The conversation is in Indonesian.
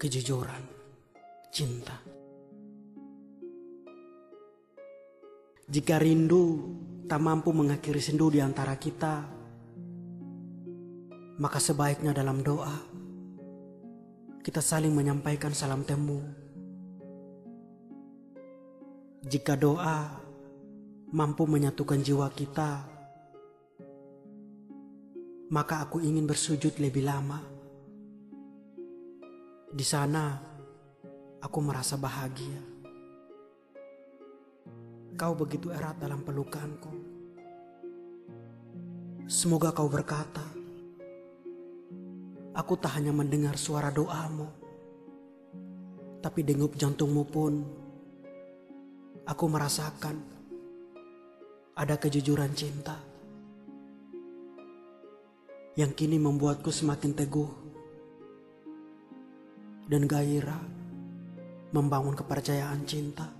kejujuran, cinta. Jika rindu tak mampu mengakhiri sendu di antara kita, maka sebaiknya dalam doa kita saling menyampaikan salam temu. Jika doa mampu menyatukan jiwa kita, maka aku ingin bersujud lebih lama di sana, aku merasa bahagia. Kau begitu erat dalam pelukanku. Semoga kau berkata, aku tak hanya mendengar suara doamu, tapi dengup jantungmu pun aku merasakan ada kejujuran cinta yang kini membuatku semakin teguh dan gairah membangun kepercayaan cinta.